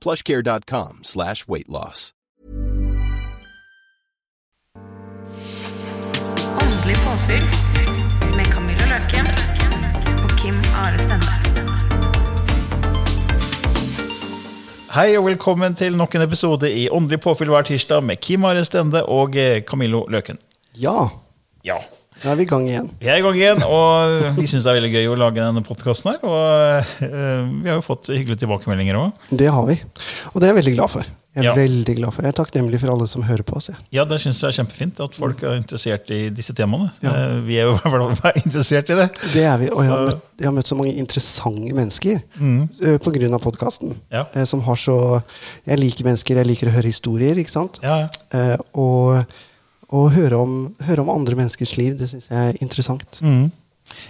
plushcare.com slash weight loss. Åndelig påfyll med Camilla Løken og Kim Are Hei og velkommen til nok en episode i Åndelig påfyll hver tirsdag med Kim Are Stende og eh, Camillo Løken. Ja, Ja, da er vi i gang igjen. vi er i gang igjen, og vi syns det er veldig gøy å lage denne podkasten her. Og eh, vi har jo fått hyggelige tilbakemeldinger òg. Det har vi. Og det er jeg veldig glad for. Jeg er Ja. veldig glad for. Jeg er takknemlig for alle som hører på oss. Ja, Ja, det syns jeg er kjempefint at folk er interessert i disse temaene. Ja. Eh, Vi er jo i hvert fall interessert i det. Det er vi, og jeg har, møtt, jeg har møtt så mange interessante mennesker mm. på grunn av podkasten. Som har så Jeg liker mennesker, jeg liker å høre historier, ikke sant? Ja, ja. Eh, og og høre, om, høre om andre menneskers liv, det syns jeg er interessant. Mm.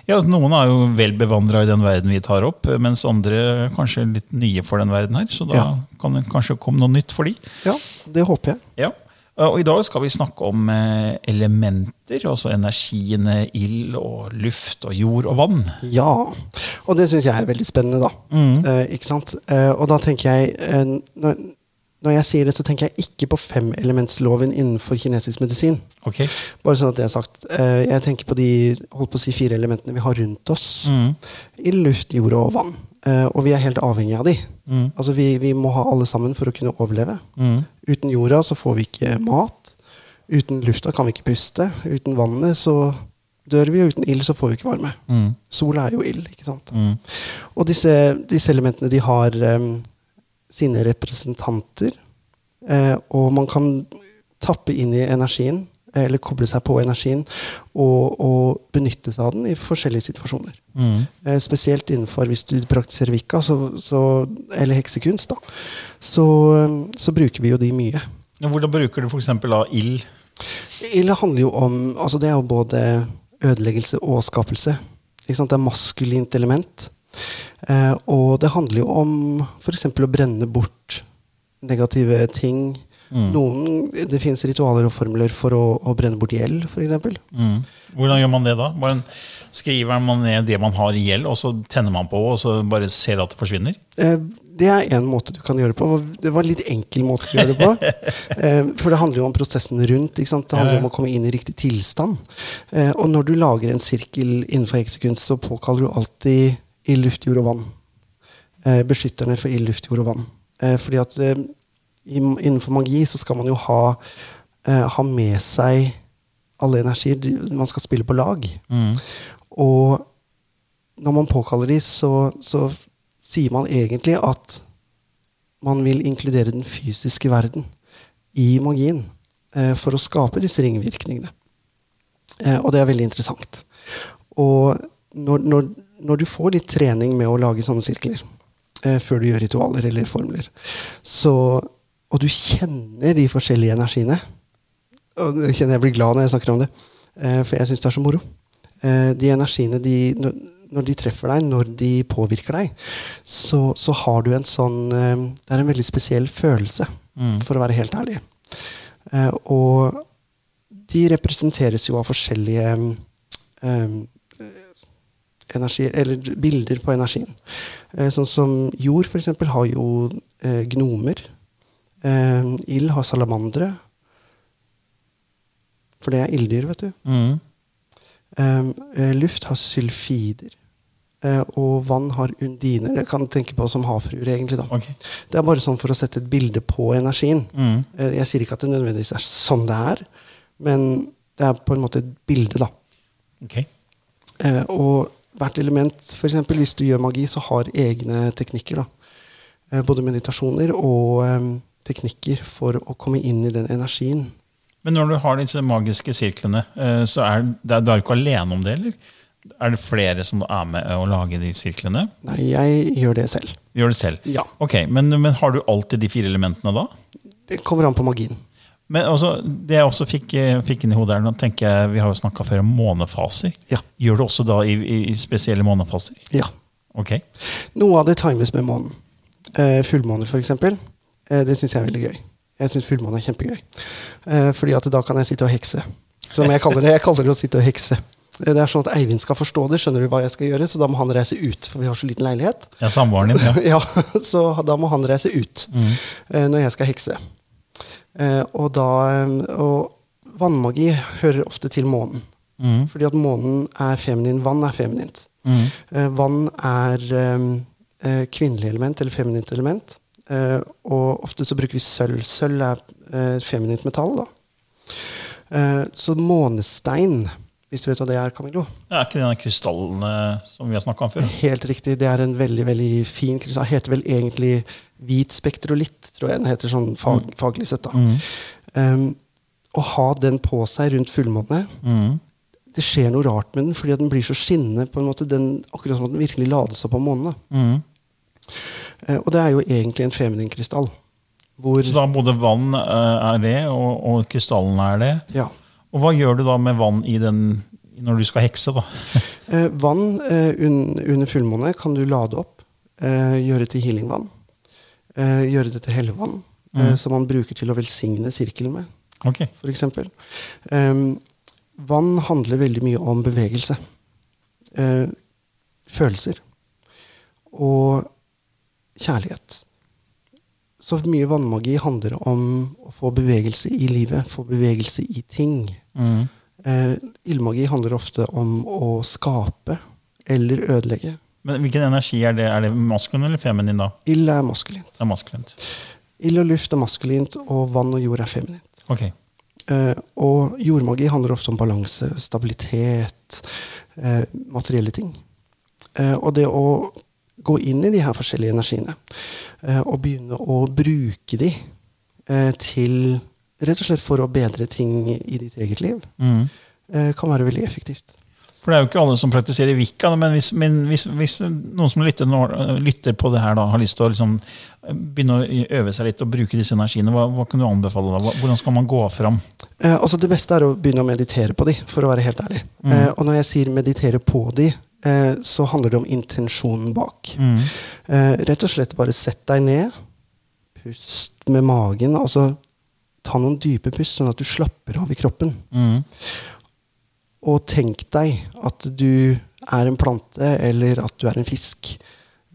Ja, Noen er jo vel bevandra i den verden vi tar opp, mens andre er kanskje litt nye for den verden her. Så da Ja. kan det kanskje komme noe nytt for de. Ja, det håper jeg. Ja. Og I dag skal vi snakke om eh, elementer, altså energiene ild og luft og jord og vann. Ja, og det syns jeg er veldig spennende, da. Mm. Eh, ikke sant? Eh, og da tenker jeg eh, når, når jeg sier det, så tenker jeg ikke på femelementsloven innenfor kinesisk medisin. Okay. Bare sånn at det er sagt. Eh, jeg tenker på de holdt på å si, fire elementene vi har rundt oss. Mm. I luft, jord og vann. Eh, og vi er helt avhengig av de. Mm. Altså vi, vi må ha alle sammen for å kunne overleve. Mm. Uten jorda så får vi ikke mat. Uten lufta kan vi ikke puste. Uten vannet så dør vi, og uten ild så får vi ikke varme. Mm. Sola er jo ild, ikke sant. Mm. Og disse, disse elementene de har em, sine representanter, eh, og man kan tappe inn i energien, eller koble seg på energien, og, og benytte seg av den i forskjellige situasjoner. Mm. Eh, spesielt innenfor hvis du praktiserer vikka, så, så, eller heksekunst, da, så, så bruker vi jo de mye. Hvordan bruker du f.eks. ild? Ild handler jo om altså Det er jo både ødeleggelse og skapelse. Ikke sant? Det er maskulint element. Eh, og det handler jo om f.eks. å brenne bort negative ting. Noen, det finnes ritualer og formler for å, å brenne bort gjeld, f.eks. Mm. Hvordan gjør man det da? Bare skriver man ned det man har i gjeld, og så tenner man på, og så bare ser at det forsvinner? Eh, det er én måte du kan gjøre det på. Det var en litt enkel måte å gjøre det på. Eh, for det handler jo om prosessen rundt. Det handler om å komme inn i riktig tilstand. Eh, og når du lager en sirkel innenfor heksekunst, så påkaller du alltid ild, luft, jord og vann. Eh, beskytterne for ild, luft, jord og vann. Eh, fordi at eh, innenfor magi så skal man jo ha, eh, ha med seg alle energier. Man skal spille på lag. Mm. Og når man påkaller de, så, så sier man egentlig at man vil inkludere den fysiske verden i magien eh, for å skape disse ringvirkningene. Eh, og det er veldig interessant. Og når, når, når du får litt trening med å lage sånne sirkler, eh, før du gjør ritualer eller formler, så, og du kjenner de forskjellige energiene og jeg kjenner jeg blir glad når jeg snakker om det, eh, for jeg syns det er så moro. Eh, de energiene, de, når, når de treffer deg, når de påvirker deg, så, så har du en sånn eh, Det er en veldig spesiell følelse, for å være helt ærlig. Eh, og de representeres jo av forskjellige eh, energier, eller bilder på energien. Eh, sånn som jord, eksempel, har jo eh, gnomer. Eh, ild har salamandere. For det er ilddyr, vet du. Mm. Um, luft har sylfider. Eh, og vann har undiner. Det kan du tenke på som havfruer, egentlig. da. Okay. Det er bare sånn for å sette et bilde på energien. Mm. Eh, jeg sier ikke at det nødvendigvis er sånn det er, men Det er på en måte et bilde, da. Ok. Eh, og hvert element, eksempel, hvis du gjør magi, så har egne teknikker. da. Eh, både meditasjoner og um, teknikker for å komme inn i den energien. Men når du har disse magiske sirklene, eh, så er det, du er ikke alene om det, eller? Er det flere som er med å lage de sirklene? Nei, jeg gjør det selv. Gjør det selv? Ja. Ok, men, men har du alltid de fire elementene da? Det kommer an på magien. Men også, det jeg også fikk, eh, fikk inn i hodet her, tenker jeg, Vi har jo snakka før om månefaser. Ja. Gjør du også da i, i, spesielle månefaser? Ja. Ok. Noe av det times med månen. Eh, fullmåne, eksempel. Eh, det syns jeg er veldig gøy. Jeg syns fullmåne er kjempegøy. Eh, fordi at da kan jeg sitte og hekse. Som jeg kaller det. Jeg kaller det å sitte og hekse. Det er sånn at Eivind skal forstå det, skjønner du hva jeg skal gjøre, så da må han reise ut. For vi har så liten leilighet. Ja, Samboeren din, ja. Ja, Så da må han reise ut mm. når jeg skal hekse. Eh, og da eh, Og vannmagi hører ofte til månen. Mm. Fordi at månen er feminin, vann er feminint. Mm. Eh, vann er kvinnelig element, eller feminint element. Eh, og ofte så bruker vi sølv. Sølv er feminint metall, da. Eh, så månestein, hvis du vet hva det er, Camillo? Det er ikke denne krystallene som vi har snakka om før? Helt riktig. Det er en veldig veldig fin krystall. Heter vel egentlig hvit spektrolitt, tror jeg den heter sånn fag, faglig sett. da. Um, å ha den på seg rundt fullmåne Mm. Det skjer noe rart med den, fordi den blir så skinnende. på en måte, den, Akkurat som at den virkelig lades opp av månene. Mm. Uh, og det er jo egentlig en feminin krystall. Så da både vann uh, er det, og, og krystallene er det. ja, Og hva gjør du da med vann i den, når du skal hekse? da? Eh, vann eh, un, under fullmåne kan du lade opp. Eh, gjøre til healingvann. Eh, gjøre det til hellevann, eh, som man bruker til å velsigne sirkelen med, Okay. f.eks. Um, vann handler veldig mye om bevegelse. Eh, følelser. Og kjærlighet. Så mye vannmagi handler om å få bevegelse i livet, få bevegelse i ting. Mm. Eh, ildmagi handler ofte om å skape eller ødelegge. Men hvilken energi er det? Er det maskulin eller feminin? da? Ild er maskulint. Det er maskulint. Ild og luft er maskulint, og vann og jord er feminint. Ok. Eh, og jordmagi handler ofte om balanse, stabilitet, eh, materielle ting. Eh, og det å gå inn i de her forskjellige energiene og begynne å bruke de eh, til Rett og slett for å bedre ting i ditt eget liv, Mm. eh, kan være veldig effektivt. For det er jo ikke alle som praktiserer Wicca, men hvis, men hvis, hvis noen som lytter, lytter på det her, da, har lyst til å liksom begynne å øve seg litt og bruke disse energiene, hva, hva kan du anbefale? da? Hvordan skal man gå fram? Eh, altså Det beste er å begynne å meditere på de, for å være helt ærlig. Eh, og når jeg sier meditere på de, eh, så handler det om intensjonen bak. Mm. Eh, rett og slett bare sett deg ned, pust med magen. altså Ta noen dype pust, sånn at du slapper av i kroppen. Mm. Og tenk deg at du er en plante, eller at du er en fisk.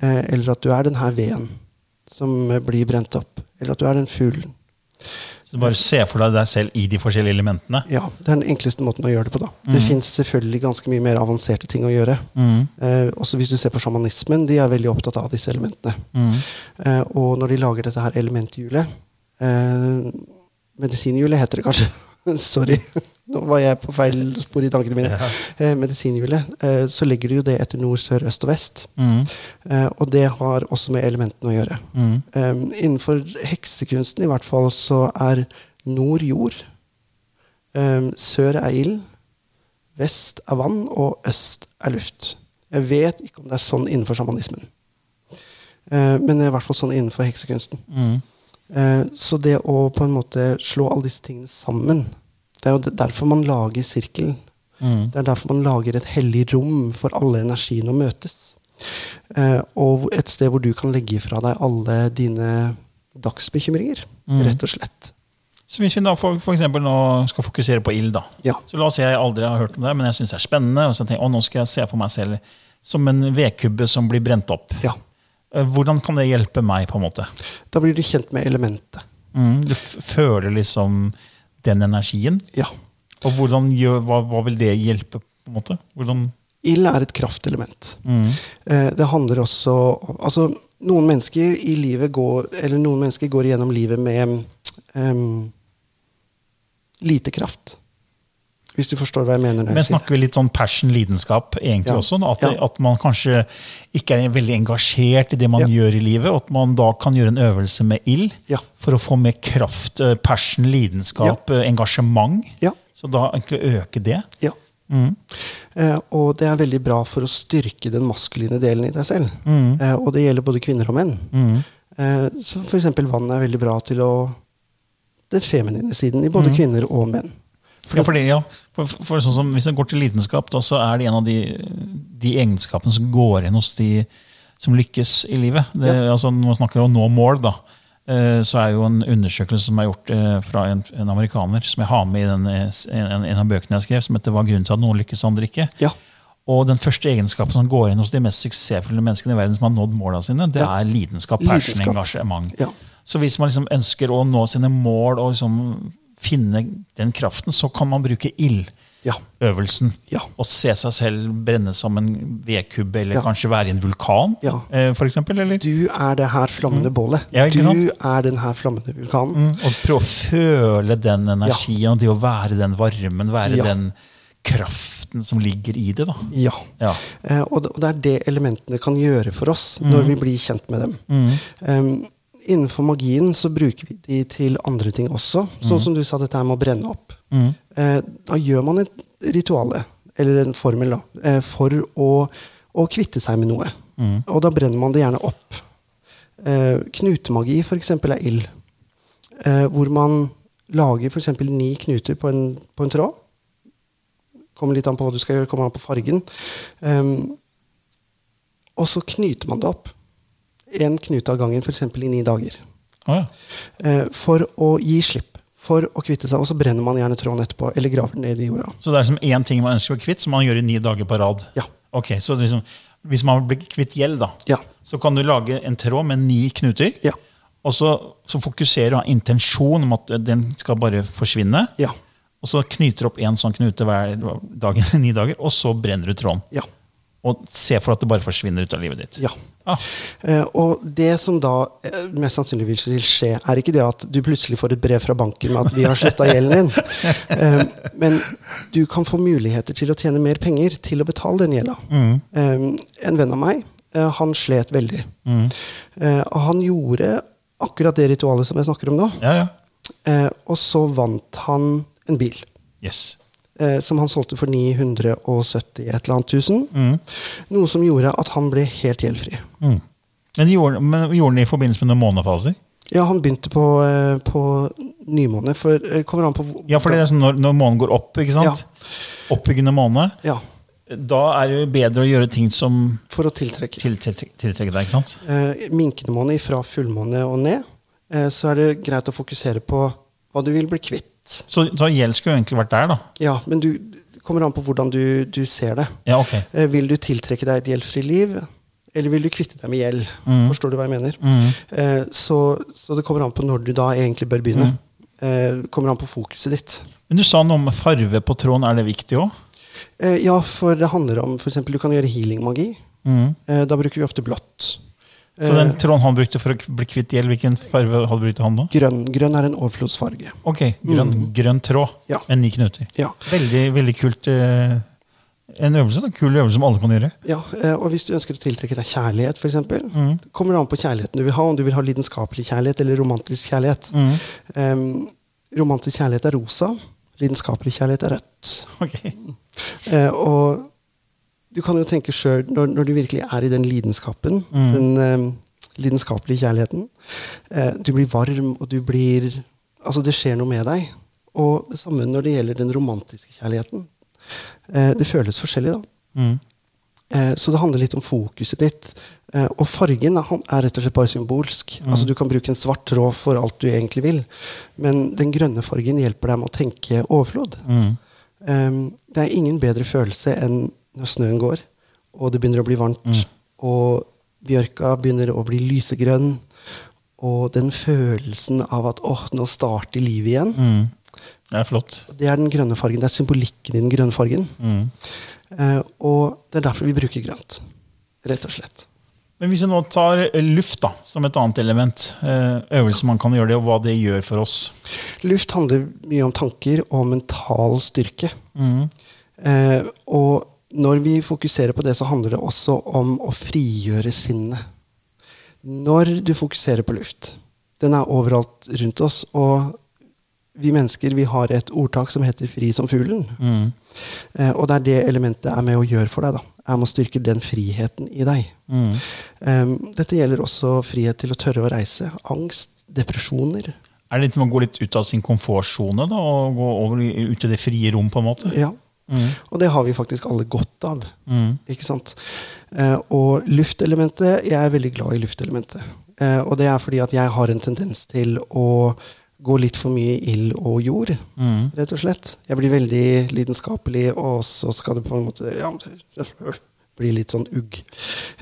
Eh, eller at du er den her veden som blir brent opp. Eller at du er den fuglen. Så bare se for deg deg selv i de forskjellige elementene. Ja, Det er den enkleste måten å gjøre det på. da. Det fins selvfølgelig ganske mye mer avanserte ting å gjøre. Mm. Eh, også hvis du ser på sjamanismen, de er veldig opptatt av disse elementene. Mm. Eh, og når de lager dette her elementhjulet eh, Medisinhjulet heter det kanskje. Sorry. Nå var jeg på feil spor i tankene mine. Eh, medisinhjulet. Eh, så legger du jo det etter nord, sør, øst og vest. Mm. Eh, og det har også med elementene å gjøre. Mm. Um, innenfor heksekunsten i hvert fall så er nord jord, um, sør er ild, vest er vann, og øst er luft. Jeg vet ikke om det er sånn innenfor sjamanismen. Uh, men det er i hvert fall sånn innenfor heksekunsten. Mm. Så det å på en måte slå alle disse tingene sammen Det er jo derfor man lager sirkelen. Mm. Det er derfor man lager et hellig rom for alle energiene å møtes. Eh, og et sted hvor du kan legge fra deg alle dine dagsbekymringer. Mm. Rett og slett. Så hvis vi da for, for nå skal fokusere på ild, da. Ja. Så la oss si jeg aldri har hørt om det, men jeg syns det er spennende. Og så tenker jeg, nå skal jeg se for meg selv som en vedkubbe som blir brent opp. ja. Eh, Hvordan kan det hjelpe meg? på en måte? Da blir du kjent med elementet. Mm. Du føler liksom den energien. Ja. Og hvordan hva, hva vil det hjelpe? på en måte? Hvordan, Ild er et kraftelement. mm. Eh, det handler også Altså, noen mennesker i livet går Eller noen mennesker går gjennom livet med um, lite kraft. Hvis du forstår hva jeg mener. Men snakker vi litt sånn passion, lidenskap egentlig Ja. også? At, Ja. at man kanskje ikke er veldig engasjert i det man Ja. gjør i livet, og at man da kan gjøre en øvelse med ild for å få mer kraft, eh, passion, lidenskap, eh, engasjement. Ja. Så da egentlig øke det. Ja. Eh, og det er veldig bra for å styrke den maskuline delen i deg selv. Eh, og det gjelder både kvinner og menn. Eh, så for eksempel vann er veldig bra til å Den feminine siden i både kvinner og menn. Ja, fordi, ja, for, for sånn som, hvis det går til lidenskap, da, så er det en av de, de egenskapene som går igjen hos de som lykkes i livet. Det, altså, når man snakker om å nå mål, da, eh, så er jo en undersøkelse som er gjort eh, fra en, en amerikaner, som jeg har med i den, eh, en, en av bøkene jeg skrev, som heter 'Hva er grunnen til at noen lykkes og andre ikke'. Ja. Og den første egenskapen som går inn hos de mest suksessfulle menneskene i verden som har nådd måla sine, det Ja. er lidenskap, passion, engasjement. Ja. Så hvis man liksom ønsker å nå sine mål og liksom finne den kraften, så kan man bruke ildøvelsen. Ja. Og se seg selv brenne som en vedkubbe, eller kanskje være i en vulkan, Ja. eh, for eksempel. Eller? Du er det her flammende bålet. Ja, ikke du er den her flammende vulkanen. Mm, og prøve å føle den energien, og det å være den varmen, være den kraften som ligger i det. da. Ja. Ja. Eh, og, det, og det er det elementene kan gjøre for oss Mm. når vi blir kjent med dem. Um, innenfor magien så bruker vi de til andre ting også. Sånn som du sa, dette her med å brenne opp. Mm. Eh, da gjør man et rituale, eller en formel, da, eh, for å, å kvitte seg med noe. Mm. Og da brenner man det gjerne opp. Eh, knutemagi, eksempel, er ild. Eh, hvor man lager eksempel ni knuter på en, på en tråd. Kommer litt an på hva du skal gjøre, kommer an på fargen. Um, og så knyter man det opp. Én knute av gangen, f.eks. i ni dager. Å, ja. Eh, for å gi slipp. For å kvitte seg. Og så brenner man gjerne tråden etterpå, eller graver den ned i jorda. Så det er som én ting man ønsker å kvitte, som man gjør i ni dager på rad? Ja. Ok, så liksom, Hvis man blir kvitt gjeld, da, Ja. så kan du lage en tråd med ni knuter. Ja. Og så, så fokuserer du har intensjon om at den skal bare forsvinne. Ja. Og så knyter du opp én sånn knute hver dag i ni dager, og så brenner du tråden. Ja. Og se for at det bare forsvinner ut av livet ditt. ja. Ah, Eh, og det som da eh, mest sannsynlig vil skje, er ikke det at du plutselig får et brev fra banken med at vi har sletta gjelden din. Eh, men du kan få muligheter til å tjene mer penger til å betale den gjelda. Eh, en venn av meg, han slet veldig. Mm. og han gjorde akkurat det ritualet som jeg snakker om nå. ja, ja. Og så vant han en bil. Yes. Eh, som han solgte for 970 et eller annet tusen. Noe som gjorde at han ble helt gjeldfri. Men gjorde, men gjorde den i forbindelse med noen månefaser? Ja, han begynte på, eh, på nymåne, for kommer an på Ja, for det er sånn når, når månen går opp, ikke sant? Oppbyggende måne. Ja, Da er det jo bedre å gjøre ting som for å tiltrekke. tiltrekke, tiltrekke deg, ikke sant? Eh, minkende måne fra fullmåne og ned, eh, så er det greit å fokusere på hva du vil bli kvitt. Så, så gjeld skulle egentlig vært der, da. Ja, men du kommer an på hvordan du, du ser det. Ja, ok. Eh, vil du tiltrekke deg et gjeldfri liv, eller vil du kvitte deg med gjeld? Forstår du hva jeg mener? Eh, så, så det kommer an på når du da egentlig bør begynne. Eh, kommer an på fokuset ditt. Men du sa noe om farve på tråden. Er det viktig òg? Eh, ja, for det handler om eksempel, Du kan gjøre healing-magi. Eh, da bruker vi ofte blått. Så den tråden han brukte for å bli kvitt gjeld, hvilken farge hadde brukt han da? Grønn. Grønn er en overflodsfarge. Ok, grønn, grønn tråd Ja. med ni knuter. Ja. Veldig, veldig kult. eh, En øvelse, en Kul øvelse som alle kan gjøre. Ja, eh, og hvis du ønsker å tiltrekke deg kjærlighet, f.eks., Mm. kommer det an på kjærligheten du vil ha. Om du vil ha lidenskapelig kjærlighet eller romantisk kjærlighet. Mm. Um, romantisk kjærlighet er rosa. Lidenskapelig kjærlighet er rødt. Ok. Uh, og du kan jo tenke sjøl, når, når du virkelig er i den lidenskapen, Mm. den eh, lidenskapelige kjærligheten eh, Du blir varm, og du blir Altså, det skjer noe med deg. Og det samme når det gjelder den romantiske kjærligheten. Eh, det føles forskjellig, da. Mm. Eh, Så det handler litt om fokuset ditt. Eh, Og fargen er rett og slett bare symbolsk. Altså Du kan bruke en svart tråd for alt du egentlig vil, men den grønne fargen hjelper deg med å tenke overflod. Mm. Eh, Det er ingen bedre følelse enn når snøen går, og det begynner å bli varmt, og bjørka begynner å bli lysegrønn, og den følelsen av at åh, nå starter livet igjen. Mm. Det er flott. Det er den grønne fargen. Det er symbolikken i den grønne fargen. Mm. Eh, og det er derfor vi bruker grønt. Rett og slett. Men hvis vi nå tar luft da, som et annet element, eh, øvelser man kan gjøre det, og hva det gjør for oss. Luft handler mye om tanker og mental styrke. Eh, og når vi fokuserer på det, så handler det også om å frigjøre sinnet. Når du fokuserer på luft Den er overalt rundt oss. Og vi mennesker vi har et ordtak som heter 'fri som fuglen'. Eh, og det er det elementet er med å gjøre for deg. da Jeg må styrke den friheten i deg. Eh, dette gjelder også frihet til å tørre å reise. Angst, depresjoner. Er det litt med å gå litt ut av sin komfortsone og gå over ut i det frie rom? på en måte? Ja. Og det har vi faktisk alle godt av. Ikke sant? Eh, og luftelementet Jeg er veldig glad i luftelementet. Eh, og det er fordi at jeg har en tendens til å gå litt for mye i ild og jord, rett og slett. Jeg blir veldig lidenskapelig, og så skal det på en måte ja, bli litt sånn ugg,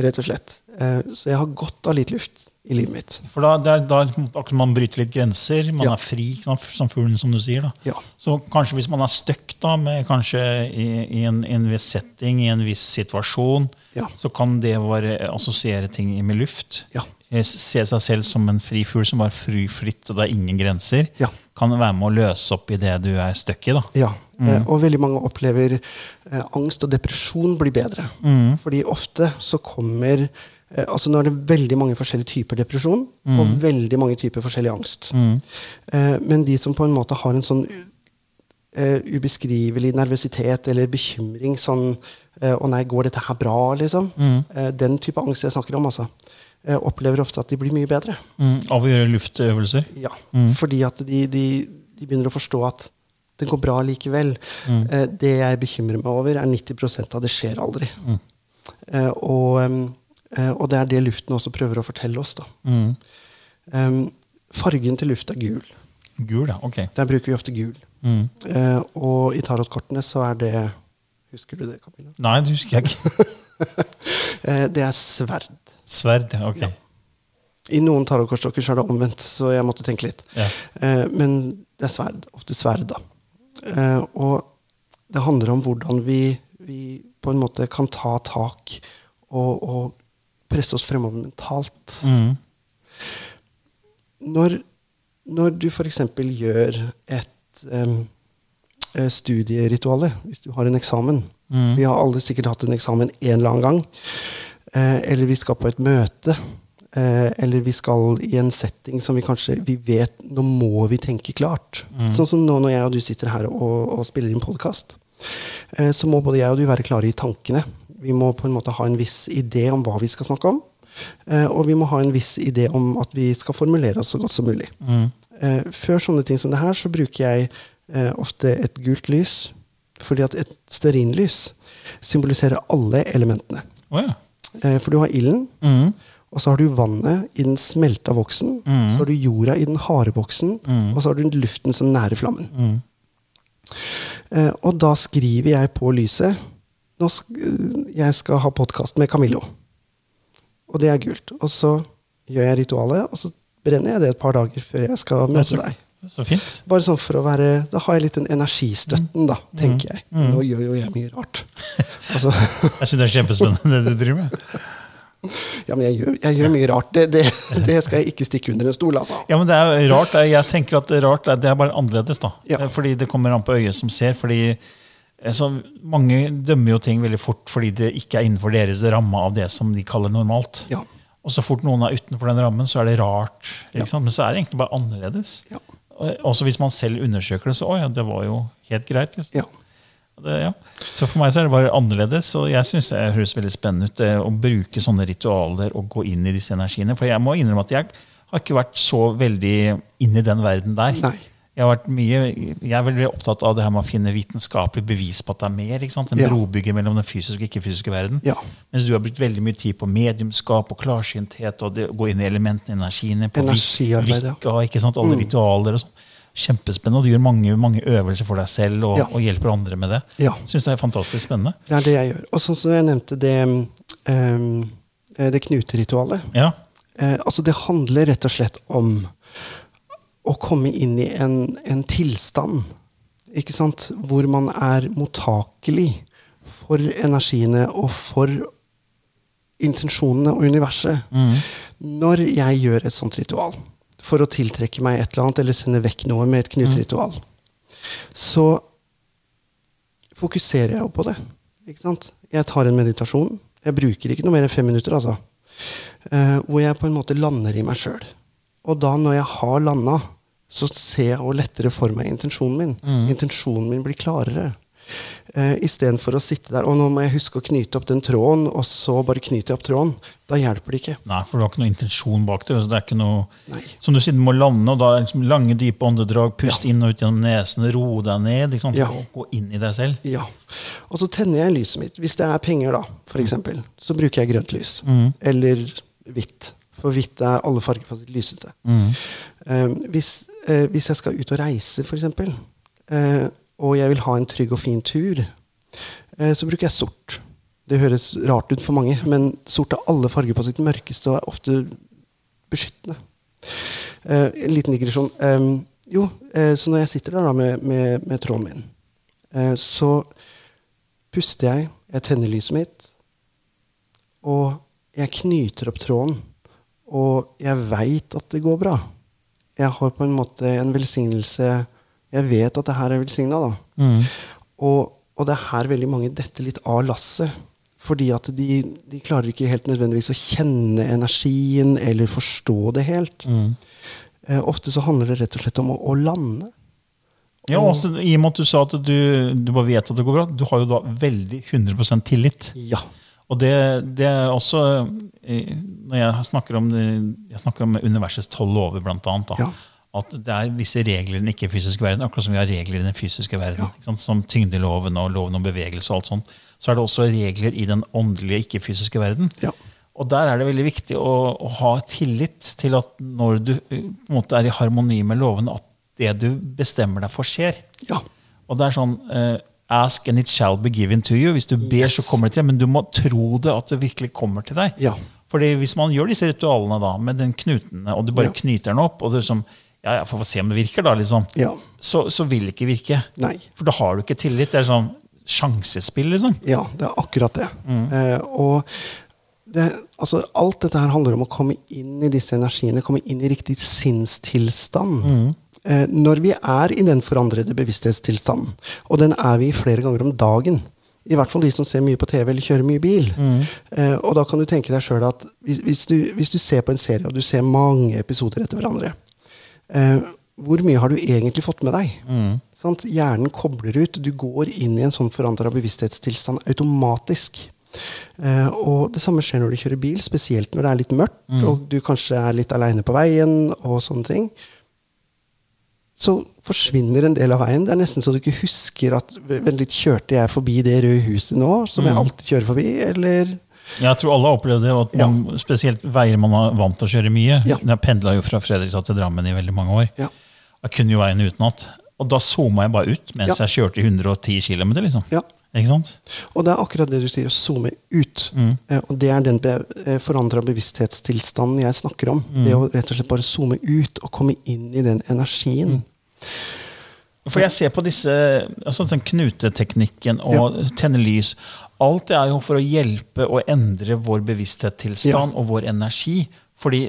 rett og slett. Eh, så jeg har godt av litt luft i livet mitt. For da, det er da akkurat man bryter litt grenser, man Ja. er fri, som fuglen, som du sier. da. Ja. Så kanskje hvis man er stuck kanskje i, i en, i en viss setting, i en viss situasjon, Ja. så kan det være assosiere ting med luft. Ja. Eh, Se seg selv som en fri fugl som bare flyr fritt, og det er ingen grenser. Ja. Kan være med å løse opp i det du er stuck i. da. Ja, eh, og veldig mange opplever eh, angst og depresjon blir bedre. Fordi ofte så kommer eh, Altså nå er det veldig mange forskjellige typer depresjon og veldig mange typer forskjellig angst. Eh, men de som på en måte har en sånn eh, ubeskrivelig nervøsitet eller bekymring sånn eh, Å nei, går dette her bra, liksom? Eh, den type angst jeg snakker om, altså. eh, opplever ofte at de blir mye bedre. Mm, av å gjøre luftøvelser. Ja, fordi at de, de, de begynner å forstå at det går bra likevel. Eh, det jeg bekymrer meg over, er 90% av det skjer aldri. Eh, og, eh, og det er det luften også prøver å fortelle oss. Da. Em, fargen til luft er gul. Gul, ja. Ok. Der bruker vi ofte gul. Eh, og i tarotkortene så er det Husker du det, Camilla? Nei, det husker jeg ikke. Eh, det er sverd. Sverd, ja. ok. I noen tarotkortstokker så er det omvendt, så jeg måtte tenke litt. Ja. Eh, men det er sverd. Ofte sverd, da. Eh, og det handler om hvordan vi, vi på en måte kan ta tak og, og presse oss fremover mentalt. Mm. Når, når du f.eks. gjør et um, studierituale, hvis du har en eksamen Vi har alle sikkert hatt en eksamen en eller annen gang. Eh, eller vi skal på et møte. Eh, eller vi skal i en setting som vi kanskje vi vet Nå må vi tenke klart. Sånn som nå når jeg og du sitter her og, og spiller inn podkast. Eh, så må både jeg og du være klare i tankene. Vi må på en måte ha en viss idé om hva vi skal snakke om. Eh, og vi må ha en viss idé om at vi skal formulere oss så godt som mulig. Mm. før sånne ting som det her, så bruker jeg ofte et gult lys. Fordi at et stearinlys symboliserer alle elementene. Oh, ja. For du har ilden, Mm. Og så har du vannet i den smelta voksen. Så har du jorda i den harde voksen, og så har du luften som nærer flammen. Eh, og da skriver jeg på lyset nå sk Jeg skal ha podkast med Camillo. Og det er gult. Og så gjør jeg ritualet, og så brenner jeg det et par dager før jeg skal Så, møte deg. så fint. Bare sånn for å være Da har jeg litt den energistøtten, da, tenker jeg. Nå gjør jo jeg mye rart. Altså, Jeg syns det er kjempespennende det du driver med. Ja, men jeg gjør, jeg gjør mye rart. Det, det, det skal jeg ikke stikke under en stol, altså. Ja, men det er rart. Jeg tenker at rart, det er bare annerledes. da. Ja. Fordi det kommer an på øyet som ser. fordi eh, så Mange dømmer jo ting veldig fort fordi det ikke er innenfor deres ramme av det som de kaller normalt. Ja. Og så fort noen er utenfor den rammen, så er det rart. Ja. Men så er det egentlig bare annerledes. Ja. Også hvis man selv undersøker det, så å ja, det var jo helt greit. Liksom. ja. Det, ja. Så for meg så er det bare annerledes. Og jeg syns det høres veldig spennende ut det, å bruke sånne ritualer og gå inn i disse energiene. For jeg må innrømme at jeg har ikke vært så veldig inn i den verden der. Nei. Jeg, har vært mye, jeg er veldig opptatt av det her med å finne vitenskapelig bevis på at det er mer. ikke sant? En Ja. brobygger mellom den fysiske og ikke-fysiske verden. Ja. Mens du har brukt veldig mye tid på mediumskap og klarsynthet og det, gå inn i elementene, energiene, på Energiarbeid. Mm. Vikka, ikke sant? alle ritualer og sånn. Kjempespennende. Og du gjør mange, mange øvelser for deg selv og, Ja. og hjelper andre med det. Ja. Syns det er fantastisk spennende. Det er det jeg gjør. Og sånn som jeg nevnte det, um, det knuteritualet. Ja. Uh, altså det handler rett og slett om å komme inn i en, en tilstand ikke sant? hvor man er mottakelig for energiene og for intensjonene og universet. Mm. Når jeg gjør et sånt ritual for å tiltrekke meg et eller annet, eller sende vekk noe med et knuteritual, så fokuserer jeg jo på det. Ikke sant? Jeg tar en meditasjon. Jeg bruker ikke noe mer enn fem minutter, altså. Uh, hvor jeg på en måte lander i meg sjøl. Og da, når jeg har landa, så ser jeg også lettere for meg intensjonen min. Intensjonen min blir klarere. Uh, Istedenfor å sitte der og nå må jeg huske å knyte opp den tråden, og så bare knyter jeg opp tråden. Da hjelper det ikke. Nei, for du har ikke noe intensjon bak det. så Det er ikke noe Nei. Som du sier, du må lande, og da liksom lange, dype åndedrag. Pust inn og ut gjennom nesen, roe deg ned. Liksom, Ja. og Gå inn i deg selv. Ja. Og så tenner jeg lyset mitt. Hvis det er penger, da, for eksempel, så bruker jeg grønt lys. Eller hvitt. For hvitt er alle farger på sitt lyseste. Eh, hvis, eh, hvis jeg skal ut og reise, eksempel, eh, og jeg vil ha en trygg og fin tur, eh, så bruker jeg sort. Det høres rart ut for mange, men sort har alle farger på sitt mørkeste og er ofte beskyttende. Eh, en liten digresjon. Jo, eh, så når jeg sitter der da med, med, med tråden min, så puster jeg, jeg tenner lyset mitt, og jeg knyter opp tråden. Og jeg veit at det går bra. Jeg har på en måte en velsignelse Jeg vet at det her er velsigna, da. Mm. Og, og det er her veldig mange detter litt av lasset. Fordi at de, de klarer ikke helt nødvendigvis å kjenne energien eller forstå det helt. Mm. Eh, ofte så handler det rett og slett om å, å lande. Ja, også, I og med at du sa at du, du bare vet at det går bra, du har jo da veldig 100% tillit. Ja. Og det, det er også eh, Når jeg snakker om, jeg snakker om universets tolv lover, blant annet, da, Ja. At det er visse regler i den ikke-fysiske verden, akkurat som vi har regler i den fysiske verden, sant? som tyngdeloven og loven om bevegelse og alt sånt, så er det også regler i den åndelige, ikke-fysiske verden. Ja. Og der er det veldig viktig å, å ha tillit til at når du eh, på en måte er i harmoni med lovene, at det du bestemmer deg for, skjer. ja. Og det er sånn uh, Ask and it shall be given to you. Hvis du ber, Yes. så kommer det til deg. Men du må tro det at det virkelig kommer til deg. Ja. Fordi hvis man gjør disse ritualene da, med den knuten, og du bare Ja. knyter den opp, og det er som, ja, ja, for å se om det virker, da, liksom, Ja. så, så vil det ikke virke. Nei. For da har du ikke tillit. Det er sånn sjansespill, liksom. Ja, det er akkurat det. Eh, og det, altså, alt dette her handler om å komme inn i disse energiene, komme inn i riktig sinnstilstand. Eh, når vi er i den forandrede bevissthetstilstanden, og den er vi flere ganger om dagen i hvert fall de som ser mye på TV eller kjører mye bil. Eh, og da kan du tenke deg sjøl at hvis, hvis, du, hvis du ser på en serie, og du ser mange episoder etter hverandre, eh, hvor mye har du egentlig fått med deg? Sant? Hjernen kobler ut. Du går inn i en sånn forandra bevissthetstilstand automatisk. Eh, og det samme skjer når du kjører bil, spesielt når det er litt mørkt, og du kanskje er litt aleine på veien, og sånne ting. Så forsvinner en del av veien. Det er nesten så du ikke husker at Vent litt, kjørte jeg forbi det røde huset nå, som jeg alltid kjører forbi, eller Jeg tror alle har opplevd det, at man, spesielt veier man er vant til å kjøre mye. Ja. Jeg pendla jo fra Fredrikstad til Drammen i veldig mange år. Ja. Jeg kunne jo veien utenat. Og da zooma jeg bare ut mens Ja. jeg kjørte i 110 km. Liksom. Ja. Ikke sant? Og det er akkurat det du sier, å zoome ut. Eh, og det er den be eh, forandra bevissthetstilstanden jeg snakker om. Det å rett og slett bare zoome ut og komme inn i den energien. For jeg ser på disse altså sånn knuteteknikken og tenne lys. Alt det er jo for å hjelpe å endre vår bevissthetstilstand og vår energi. Fordi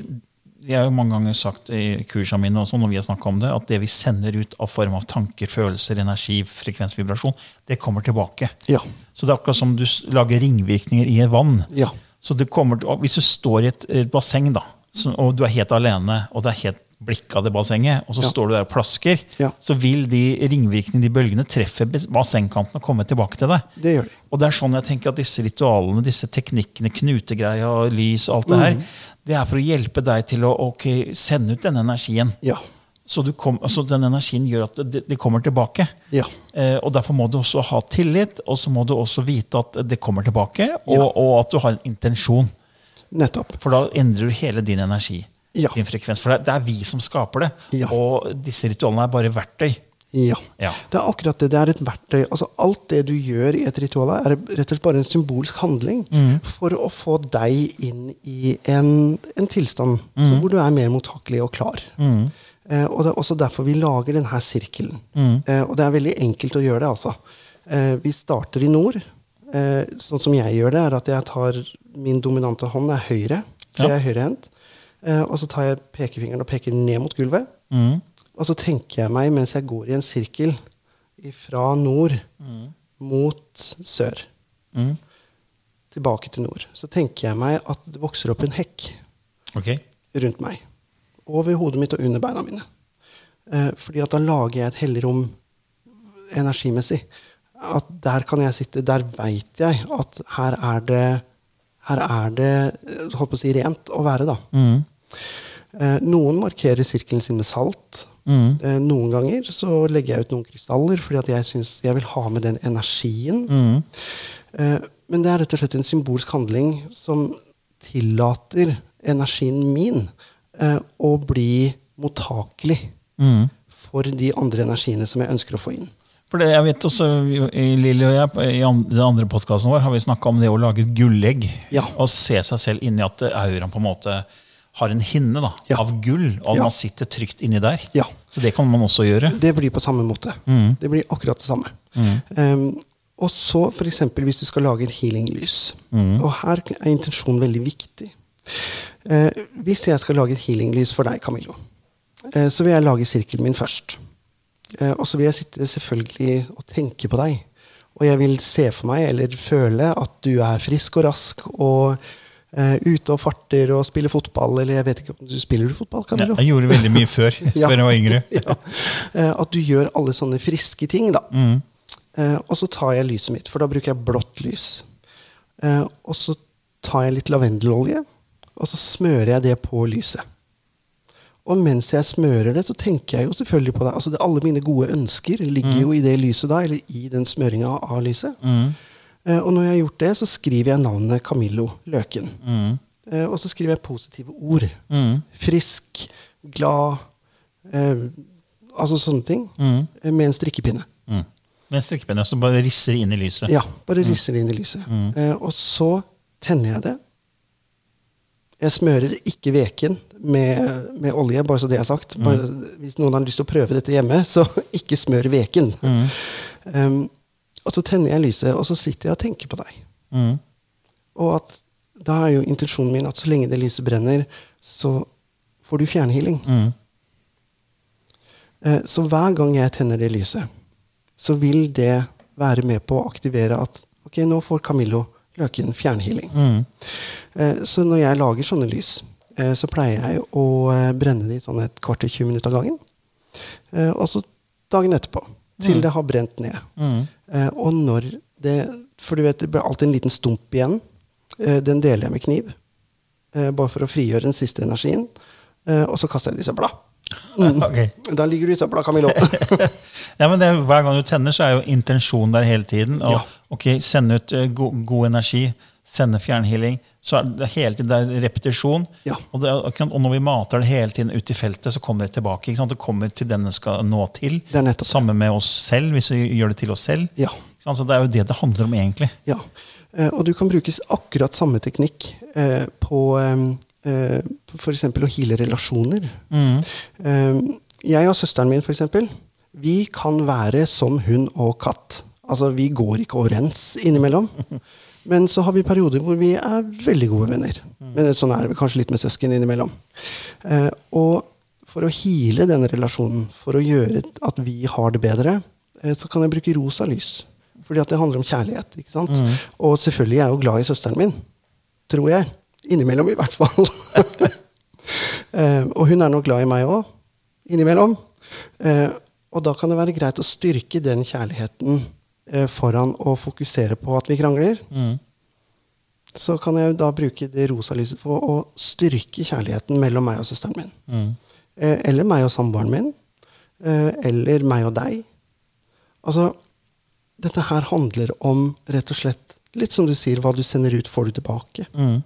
jeg har jo mange ganger sagt i kursene mine også, når vi har om det, at det vi sender ut av form av tanker, følelser, energi, frekvens, vibrasjon, det kommer tilbake. Ja. Så det er akkurat som du lager ringvirkninger i et vann. Ja. Så det kommer, hvis du står i et, et basseng, da, og du er helt alene, og det er helt blikk av det bassenget, og så Ja. står du der og plasker, Ja. så vil de ringvirkningene, de bølgene, treffe bassengkanten og komme tilbake til deg. Det gjør de. Og det er sånn jeg tenker at disse ritualene, disse teknikkene, knutegreia, lys og alt det her, det er for å hjelpe deg til å okay, sende ut denne energien. Ja. Så, du kom, altså den energien gjør at det, det kommer tilbake. Ja. Eh, og Derfor må du også ha tillit, og så må du også vite at det kommer tilbake, og, Ja. og at du har en intensjon. Nettopp. For da endrer du hele din energi. Ja. Din frekvens. For det, er vi som skaper det. Ja. Og disse ritualene er bare verktøy. Ja. Ja. Det er akkurat det. Det er et verktøy. Altså, alt det du gjør i et ritual, er rett og slett bare en symbolsk handling for å få deg inn i en, en tilstand mm. hvor du er mer mottakelig og klar. Eh, og det er også derfor vi lager denne sirkelen. Eh, og det er veldig enkelt å gjøre det, altså. Eh, vi starter i nord. eh, sånn som jeg gjør det, er at jeg tar min dominante hånd er høyre. For Ja. jeg er høyrehendt. Eh, og så tar jeg pekefingeren og peker ned mot gulvet. Mm. Og så tenker jeg meg, mens jeg går i en sirkel fra nord mot sør, Mm. tilbake til nord, så tenker jeg meg at det vokser opp en hekk Ok. rundt meg. Over hodet mitt og under beina mine. Eh, fordi at da lager jeg et helligrom energimessig. At der kan jeg sitte. Der veit jeg at her er det her er det eh, holdt på å si, rent å være, da. Mm. Eh, noen markerer sirkelen sin med salt. Mm. Eh, noen ganger så legger jeg ut noen krystaller fordi at jeg synes jeg vil ha med den energien. Mm. Eh, men det er rett og slett en symbolsk handling som tillater energien min å bli mottakelig Mm. for de andre energiene som jeg ønsker å få inn. For det, jeg vet også, i Lilly og jeg, i den andre podkasten vår, har vi snakka om det å lage et gullegg. Ja. Og se seg selv inni at auraen på en måte har en hinne da, Ja. av gull, og Ja. man sitter trygt inni der. Ja. Så det kan man også gjøre. Det blir på samme måte. Mm. Det blir akkurat det samme. Um, og så f.eks. hvis du skal lage et healinglys. Mm. Og her er intensjonen veldig viktig. Uh, hvis jeg skal lage et healinglys for deg, Camillo, uh, så vil jeg lage sirkelen min først. Uh, og så vil jeg sitte selvfølgelig og tenke på deg. Og jeg vil se for meg eller føle at du er frisk og rask og ute og farter og spiller fotball. Eller jeg vet ikke om du spiller du fotball, Ja, Camillo? jeg gjorde veldig mye før, Ja. før jeg var yngre. ja. Eh, At du gjør alle sånne friske ting, da. Mm. Eh, og så tar jeg lyset mitt, for da bruker jeg blått lys. Eh, og så tar jeg litt lavendelolje, og så smører jeg det på lyset. Og mens jeg smører det, så tenker jeg jo selvfølgelig på det. Altså det, Alle mine gode ønsker ligger jo i det lyset da, eller i den smøringa av lyset. Mm. Eh, og når jeg har gjort det, så skriver jeg navnet Camillo Løken. Mm. Eh, og så skriver jeg positive ord. Mm. Frisk, glad, eh, altså sånne ting. Mm. eh, Med en strikkepinne. Mm. Med strikkepinne som bare risser inn i lyset. Ja, bare risser det inn i lyset. Eh, og så tenner jeg det. Jeg smører ikke veken med, med olje, bare så det er sagt. Bare, hvis noen har lyst til å prøve dette hjemme, så ikke smør veken. Um, og så tenner jeg lyset, og så sitter jeg og tenker på deg. Mm. Og at da er jo intensjonen min at så lenge det lyset brenner, så får du fjernhealing. Mm. Eh, Så hver gang jeg tenner det lyset, så vil det være med på å aktivere at ok, nå får Camillo Løken fjernhealing. Mm. Eh, Så når jeg lager sånne lys, eh, så pleier jeg å brenne de sånn et kvarter 20 minutter av gangen. Og så dagen etterpå, til det har brent ned. Mm. Eh, Og når det For du vet, det blir alltid en liten stump igjen. Eh, Den deler jeg med kniv, eh, bare for å frigjøre den siste energien. Eh, Og så kaster jeg i søpla. Mm. Okay. Da ligger du i søpla, Camillo. Ja, men det, er- Hver gang du tenner, så er jo intensjonen der hele tiden. Og, Ja. ok, Sende ut uh, go god energi, sende fjernhealing. Så er det hele tiden det er repetisjon. Ja. Og, det, og når vi mater det hele tiden ut i feltet, så kommer det tilbake. Det kommer til den det skal nå til. Det. Samme med oss selv, hvis vi gjør det til oss selv. Ja. Så Det er jo det det handler om, egentlig. Ja, eh, og du kan bruke akkurat samme teknikk eh, på eh, f.eks. å heale relasjoner. Mm. Jeg og søsteren min, eksempel, vi kan være som hund og katt. Altså, vi går ikke overens innimellom. Men så har vi perioder hvor vi er veldig gode venner. Men sånn er det kanskje litt med søsken innimellom. Eh, og for å heale denne relasjonen, for å gjøre at vi har det bedre, eh, så kan jeg bruke rosa lys. Fordi at det handler om kjærlighet. ikke sant? Og selvfølgelig er jeg jo glad i søsteren min. Tror jeg. Innimellom, i hvert fall. eh, og hun er nok glad i meg òg. Innimellom. Eh, og da kan det være greit å styrke den kjærligheten foran å fokusere på at vi krangler. Mm. Så kan jeg da bruke det rosa lyset på å styrke kjærligheten mellom meg og søsteren min. Mm. Eh, eller meg og samboeren min. Eh, eller meg og deg. Altså, dette her handler om rett og slett Litt som du sier, hva du sender ut, får du tilbake. Mm.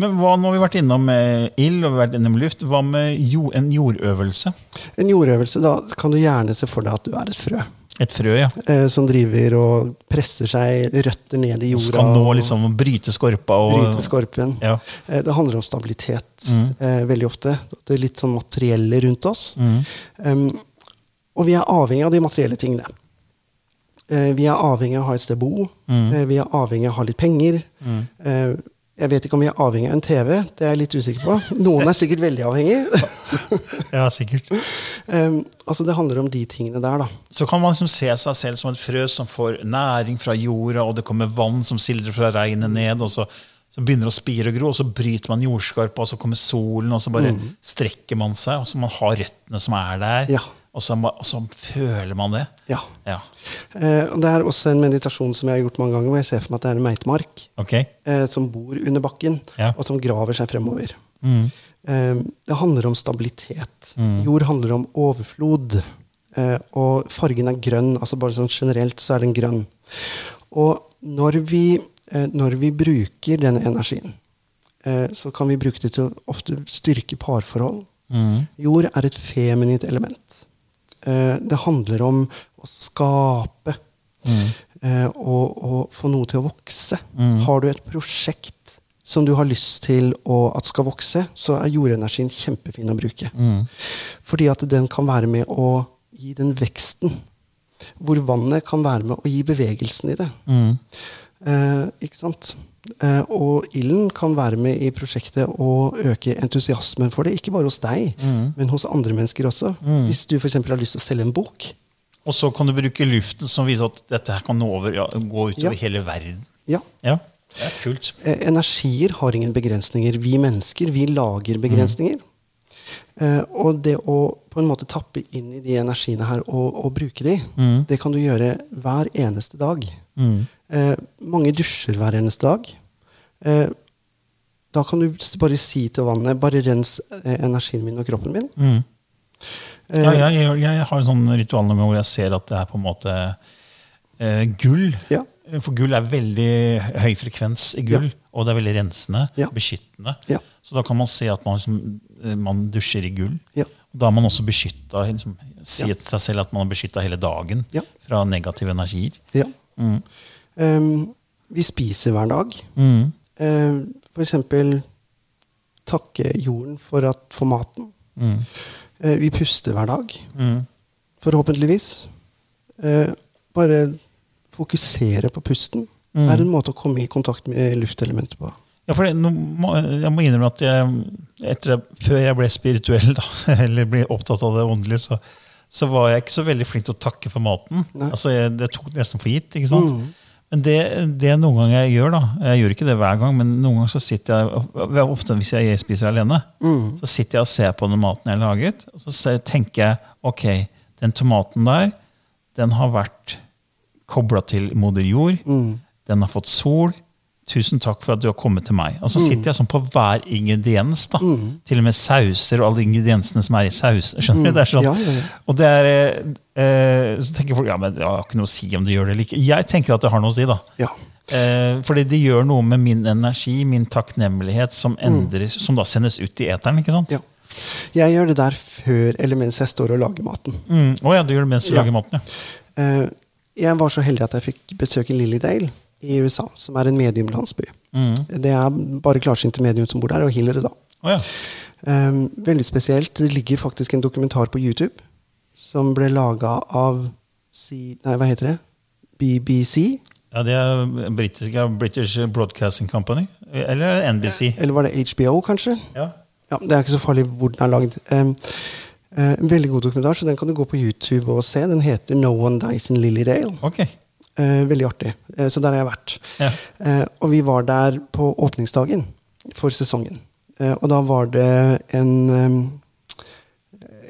Men hva, Nå har vi vært innom eh, ild og vi har vært innom luft. Hva med jo, en jordøvelse? En jordøvelse, da kan du gjerne se for deg at du er et frø. Et frø, ja. Eh, som driver og presser seg røtter ned i jorda. Skal nå liksom bryte skorpa. Og, bryte skorpen. Ja. Eh, det handler om stabilitet Mm. eh, veldig ofte. Det er litt sånn materielle rundt oss. Mm. Um, og vi er avhengig av de materielle tingene. Vi er avhengig av å ha et sted å bo. Mm. Vi er avhengig av å ha litt penger. Eh, jeg vet ikke om vi er avhengig av en TV. Det er jeg litt usikker på. Noen er sikkert veldig avhengig. Ja, sikkert. Um, altså Det handler om de tingene der, da. Så kan man liksom se seg selv som et frø som får næring fra jorda, og det kommer vann som sildrer fra regnet ned, og så, så begynner det å spire og gro, og så bryter man jordskorpa, og så kommer solen, og så bare strekker man seg, og så man har røttene som er der, Ja. Og, så, og så føler man det. Ja. Ja. Eh, og Det er også en meditasjon som jeg har gjort mange ganger, hvor jeg ser for meg at det er en meitemark okay. eh, som bor under bakken, Ja. og som graver seg fremover. Mm. Eh, det handler om stabilitet. Jord handler om overflod. Eh, og fargen er grønn. altså Bare sånn generelt så er den grønn. Og når vi, eh, når vi bruker denne energien, eh, så kan vi bruke det til å ofte styrke parforhold. Mm. Jord er et feminint element. Eh, det handler om å skape Mm. og, og få noe til å vokse. Har du et prosjekt som du har lyst til å, at skal vokse, så er jordenergien kjempefin å bruke. Fordi at den kan være med å gi den veksten. Hvor vannet kan være med å gi bevegelsen i det. Eh, ikke sant? Eh, og ilden kan være med i prosjektet og øke entusiasmen for det. Ikke bare hos deg, men hos andre mennesker også. Hvis du f.eks. har lyst til å selge en bok. Og så kan du bruke luften som viser at dette her kan nå over, ja, gå utover Ja. hele verden. Ja, Ja, det er kult. Eh, energier har ingen begrensninger. Vi mennesker vi lager begrensninger. Eh, og det å på en måte tappe inn i de energiene her og, og bruke de, det kan du gjøre hver eneste dag. Eh, mange dusjer hver eneste dag. Eh, da kan du bare si til vannet bare rens eh, energien min og kroppen min. Mm. Eh, Ja, jeg, jeg, jeg har jo sånn ritual noen ganger hvor jeg ser at det er på en måte eh, gull. Ja. For gull er veldig høy frekvens i gull, og det er veldig rensende, Ja. beskyttende. Ja. Så da kan man se at man, liksom, eh, man dusjer i gull. Ja. Og da er man også beskytta. Liksom, si Ja. til seg selv at man er beskytta hele dagen Ja. fra negative energier. Ja. Mm. Um, vi spiser hver dag. Mm. Eh, for eksempel takke jorden for, at, for maten. Mm. Uh, vi puster hver dag, Mm. forhåpentligvis. Uh, bare fokusere på pusten Mm. er en måte å komme i kontakt med luftelementet på. Ja, for det, må, jeg må innrømme at jeg, etter, før jeg ble spirituell, da, eller ble opptatt av det åndelige, så, så var jeg ikke så veldig flink til å takke for maten. Nei. Altså, jeg, Det tok nesten for gitt. ikke sant? Mm. Men det, det noen ganger jeg gjør, da Jeg gjør ikke det hver gang, men noen ganger så sitter jeg Ofte hvis jeg spiser alene, Mm. så sitter jeg og ser på den maten jeg har laget, og så tenker jeg ok, den tomaten der, den har vært kobla til moder jord. Mm. Den har fått sol. Tusen takk for at du har kommet til meg. Og så sitter jeg sånn på hver ingrediens. da. Til og med sauser og alle ingrediensene som er i saus. Skjønner du? Det er sånn. Ja, ja, ja. Og det er, eh, eh, så tenker folk ja, men det har ikke noe å si om du gjør det eller ikke. Jeg tenker at det har noe å si. da. Ja. Eh, fordi det gjør noe med min energi, min takknemlighet, som, endres, som da sendes ut i eteren. ikke sant? ja. Jeg gjør det der før eller mens jeg står og lager maten. Mm. Oh, ja, du gjør det mens du Ja. lager maten, ja. Eh, jeg var så heldig at jeg fikk besøke Lilydale i USA, som er en mediumlandsby. Mm. Det er bare klarsynte medium som bor der, og healere, da. Oh, ja. Um, veldig spesielt. Det ligger faktisk en dokumentar på YouTube som ble laga av C Nei, hva heter det? BBC? ja, det er British, British Broadcasting Company. Eller NBC. Eller var det HBO, kanskje? Ja. Ja, Det er ikke så farlig hvor den er lagd. Um, eh, en veldig god dokumentar, så den kan du gå på YouTube og se. Den heter No One Dies in Lilydale. Ok. Eh, veldig artig. Eh, så der har jeg vært. Ja. Eh, og vi var der på åpningsdagen for sesongen. Eh, og da var det en eh,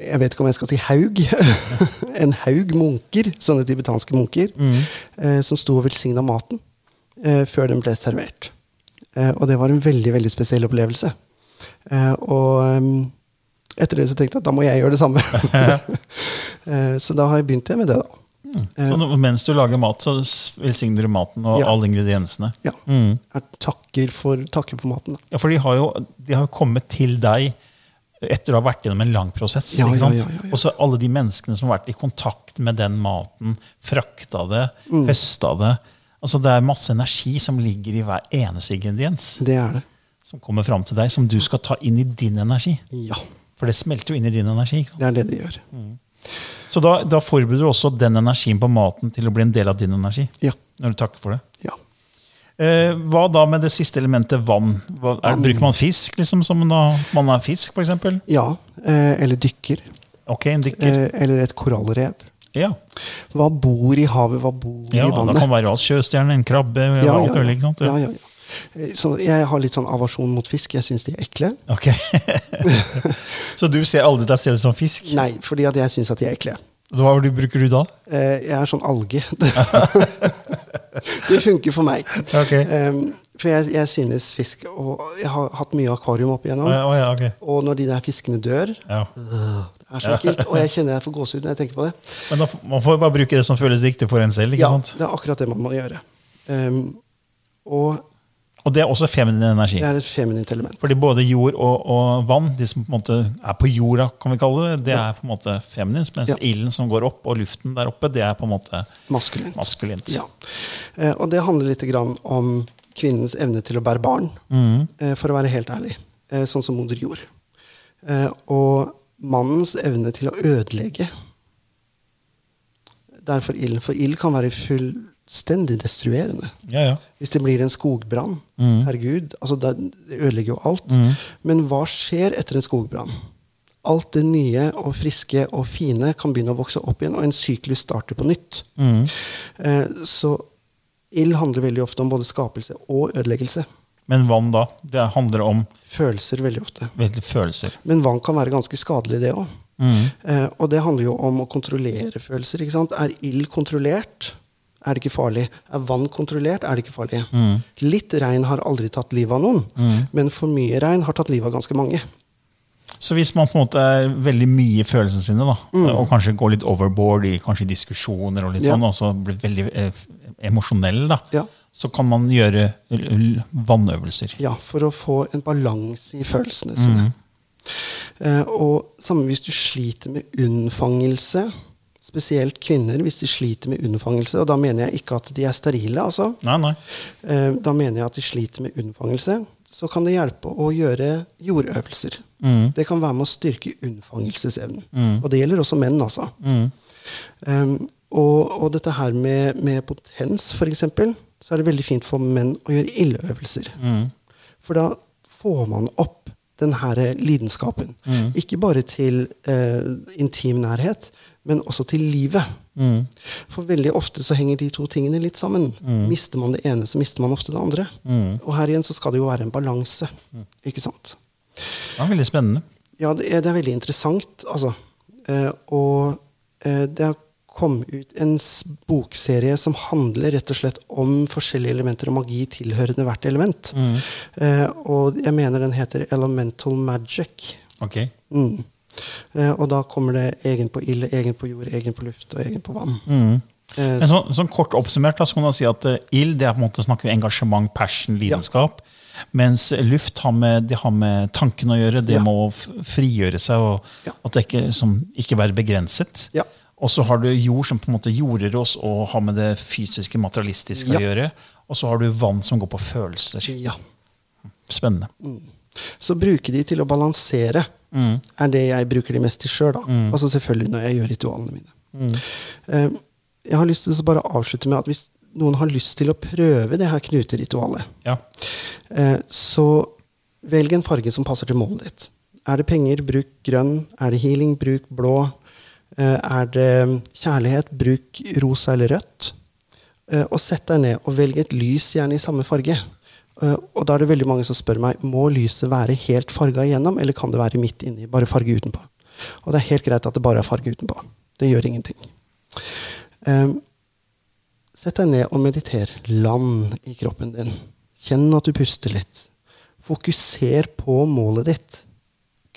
Jeg vet ikke om jeg skal si haug. en haug munker, sånne tibetanske munker, eh, som sto og velsigna maten før den ble servert. Eh, og det var en veldig veldig spesiell opplevelse. Eh, og etter det så tenkte jeg at da må jeg gjøre det samme. så da har jeg begynt med det, da. Så nå- mens du lager mat, så velsigner du maten og Ja. alle ingrediensene. Ja. Mm. Jeg takker for, takker for maten. Da. Ja, For de har jo de har kommet til deg etter å ha vært gjennom en lang prosess. Ja, ikke sant? ja, ja. Og så alle de menneskene som har vært i kontakt med den maten, frakta det, Mm. høsta det. Altså Det er masse energi som ligger i hver eneste ingrediens Det er det. som kommer fram til deg, som du skal ta inn i din energi. Ja, For det smelter jo inn i din energi. ikke sant? det er det det gjør. Så da, da forbereder du også den energien på maten til å bli en del av din energi? Ja. Når du takker for det? Ja. Eh, hva da med det siste elementet, vann? Hva, er, bruker man fisk liksom, som da man er fisk, f.eks.? ja. Eh, eller dykker. Ok, en dykker. Eh, eller et korallrev. ja. Hva bor i havet? Hva bor ja, i det kan være alt. Sjøstjerne, en krabbe, Ja, ja, ja, ja, ja, ja. Så jeg har litt sånn avasjon mot fisk. Jeg syns de er ekle. Ok. Så du ser aldri deg selv som fisk? Nei, fordi at jeg syns at de er ekle. Hva bruker du da? Eh, Jeg er sånn alge. det funker for meg. Ok. Em, For jeg, jeg synes fisk Og jeg har hatt mye akvarium opp igjennom. Oh, ja, okay. Og når de der fiskene dør Ja. Det er så ekkelt. Og jeg kjenner jeg får gåsehud når jeg tenker på det. Men da, man får bare bruke det som føles riktig for en selv. ikke Ja, sant? det er akkurat det man må gjøre. Um, og Og det er også feminin energi. det er et feminint element. Fordi både jord og, og vann, de som på en måte er på jorda, kan vi kalle det, det er på en måte feminint. mens Ja. ilden som går opp, og luften der oppe, det er på en måte Maskulint. maskulint. Ja. Eh, og det handler litt grann om kvinnens evne til å bære barn, Mhm. eh, for å være helt ærlig. Eh, sånn som moder jord. Og mannens evne til å ødelegge. Derfor ild. For ild kan være fullstendig destruerende. Ja, ja. Hvis det blir en skogbrann, mm. herregud, altså det, ødelegger jo alt. Mm. Men hva skjer etter en skogbrann? Alt det nye og friske og fine kan begynne å vokse opp igjen, og en syklus starter på nytt. Mm. Eh, så ild handler veldig ofte om både skapelse og ødeleggelse. Men vann, da? Det handler om Følelser veldig ofte. veldig følelser. Men vann kan være ganske skadelig, det òg. Mm. Eh, og det handler jo om å kontrollere følelser. ikke sant? Er ild kontrollert, er det ikke farlig. Er vann kontrollert, er det ikke farlig. Mm. Litt regn har aldri tatt livet av noen, mm. men for mye regn har tatt livet av ganske mange. Så hvis man på en måte er veldig mye i følelsene sine, da, og kanskje går litt overboard i kanskje diskusjoner, og litt Mm. Ja. sånn, og så blir veldig eh, emosjonell, da, Ja. så kan man gjøre vannøvelser. Ja, for å få en balanse i følelsene sine. Eh, og samme hvis du sliter med unnfangelse, spesielt kvinner hvis de sliter med unnfangelse, og da mener jeg ikke at de er sterile, altså. Nei, nei. Eh, da mener jeg at de sliter med unnfangelse. Så kan det hjelpe å gjøre jordøvelser. Mm. Det kan være med å styrke unnfangelsesevnen. Mm. Og det gjelder også menn, altså. Mm. Um, og, og dette her med, med potens, for eksempel, så er det veldig fint for menn å gjøre ildøvelser. Mhm. For da får man opp den her lidenskapen. Mm. Ikke bare til eh, intim nærhet, men også til livet. Mm. For veldig ofte så henger de to tingene litt sammen. Mister man det ene, så mister man ofte det andre. Mhm. Og her igjen så skal det jo være en balanse. Ikke sant? Det er veldig spennende. Ja, det er, det er veldig interessant, altså. Eh, og eh, det har kommet ut en bokserie som handler rett og slett om forskjellige elementer og magi tilhørende hvert element. Eh, og jeg mener den heter Elemental Magic. Ok. Mm. Eh, og da kommer det egen på ild, egen på jord, egen på luft og egen på vann. Mm. Eh, Men sånn, sånn kort oppsummert da, så kan man si at uh, ild det er på en måte snakker engasjement, passion, lidenskap. Mens luft har med, det har med tanken å gjøre. Det Ja. må frigjøre seg, og Ja. at det ikke, som, ikke være begrenset. Ja. Og så har du jord som på en måte jorder oss og har med det fysiske, materialistiske Ja. å gjøre. Og så har du vann som går på følelser. ja. Spennende. Så bruke de til å balansere Mm. er det jeg bruker de mest til sjøl. Altså selvfølgelig når jeg gjør ritualene mine. Mm. Eh, jeg har lyst til å bare avslutte med at hvis noen har lyst til å prøve det her knuteritualet, Ja. eh, så velg en farge som passer til målet ditt. Er det penger, bruk grønn. Er det healing, bruk blå. Eh, er det kjærlighet, bruk rosa eller rødt. Eh, og sett deg ned og velg et lys, gjerne i samme farge. Eh, og da er det veldig mange som spør meg må lyset være helt farga igjennom, eller kan det være midt inni, bare farge utenpå. Og det er helt greit at det bare er farge utenpå. Det gjør ingenting. Sett deg ned og mediter. Land i kroppen din. Kjenn at du puster litt. Fokuser på målet ditt.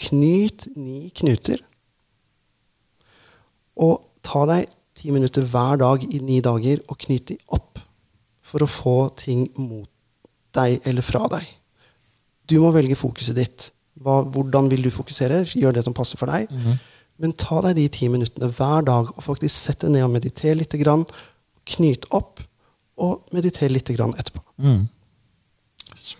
Knyt ni knuter. Og ta deg ti minutter hver dag i ni dager og knyt de opp for å få ting mot deg eller fra deg. Du må velge fokuset ditt. Hva, hvordan vil du fokusere? Gjør det som passer for deg. Men ta deg de ti minuttene hver dag og faktisk sett deg ned og mediter litt. Grann, knyt opp, og mediter litt grann etterpå. Mm.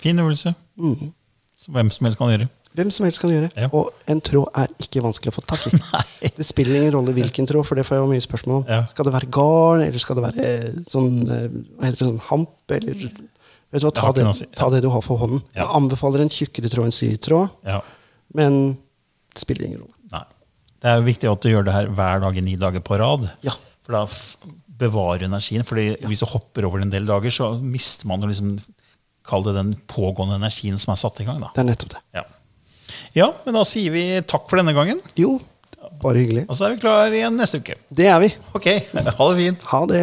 Fin øvelse. Mm. Som hvem som helst kan gjøre. Hvem som helst kan gjøre. Ja. Og en tråd er ikke vanskelig å få tak i. det spiller ingen rolle hvilken tråd, for det får jeg jo mye spørsmål om. Ja. Skal det være garn, eller skal det være eh, sånn eh, hva heter det, sånn hamp, eller Vet du hva, ta det, si. ta det du har for hånden. Ja. Jeg anbefaler en tjukkere tråd enn sytråd, Ja. men det spiller ingen rolle. Nei. Det er jo viktig at du gjør det her hver dag i ni dager på rad. Ja. For da bevarer energien. fordi hvis du hopper over en del dager, så mister man jo liksom Kall det den pågående energien som er satt i gang. da. Det er nettopp det. Ja. Ja, men da sier vi takk for denne gangen. Jo, bare hyggelig. Og så er vi klar igjen neste uke. Det er vi. Ok, ha det fint. Ha det.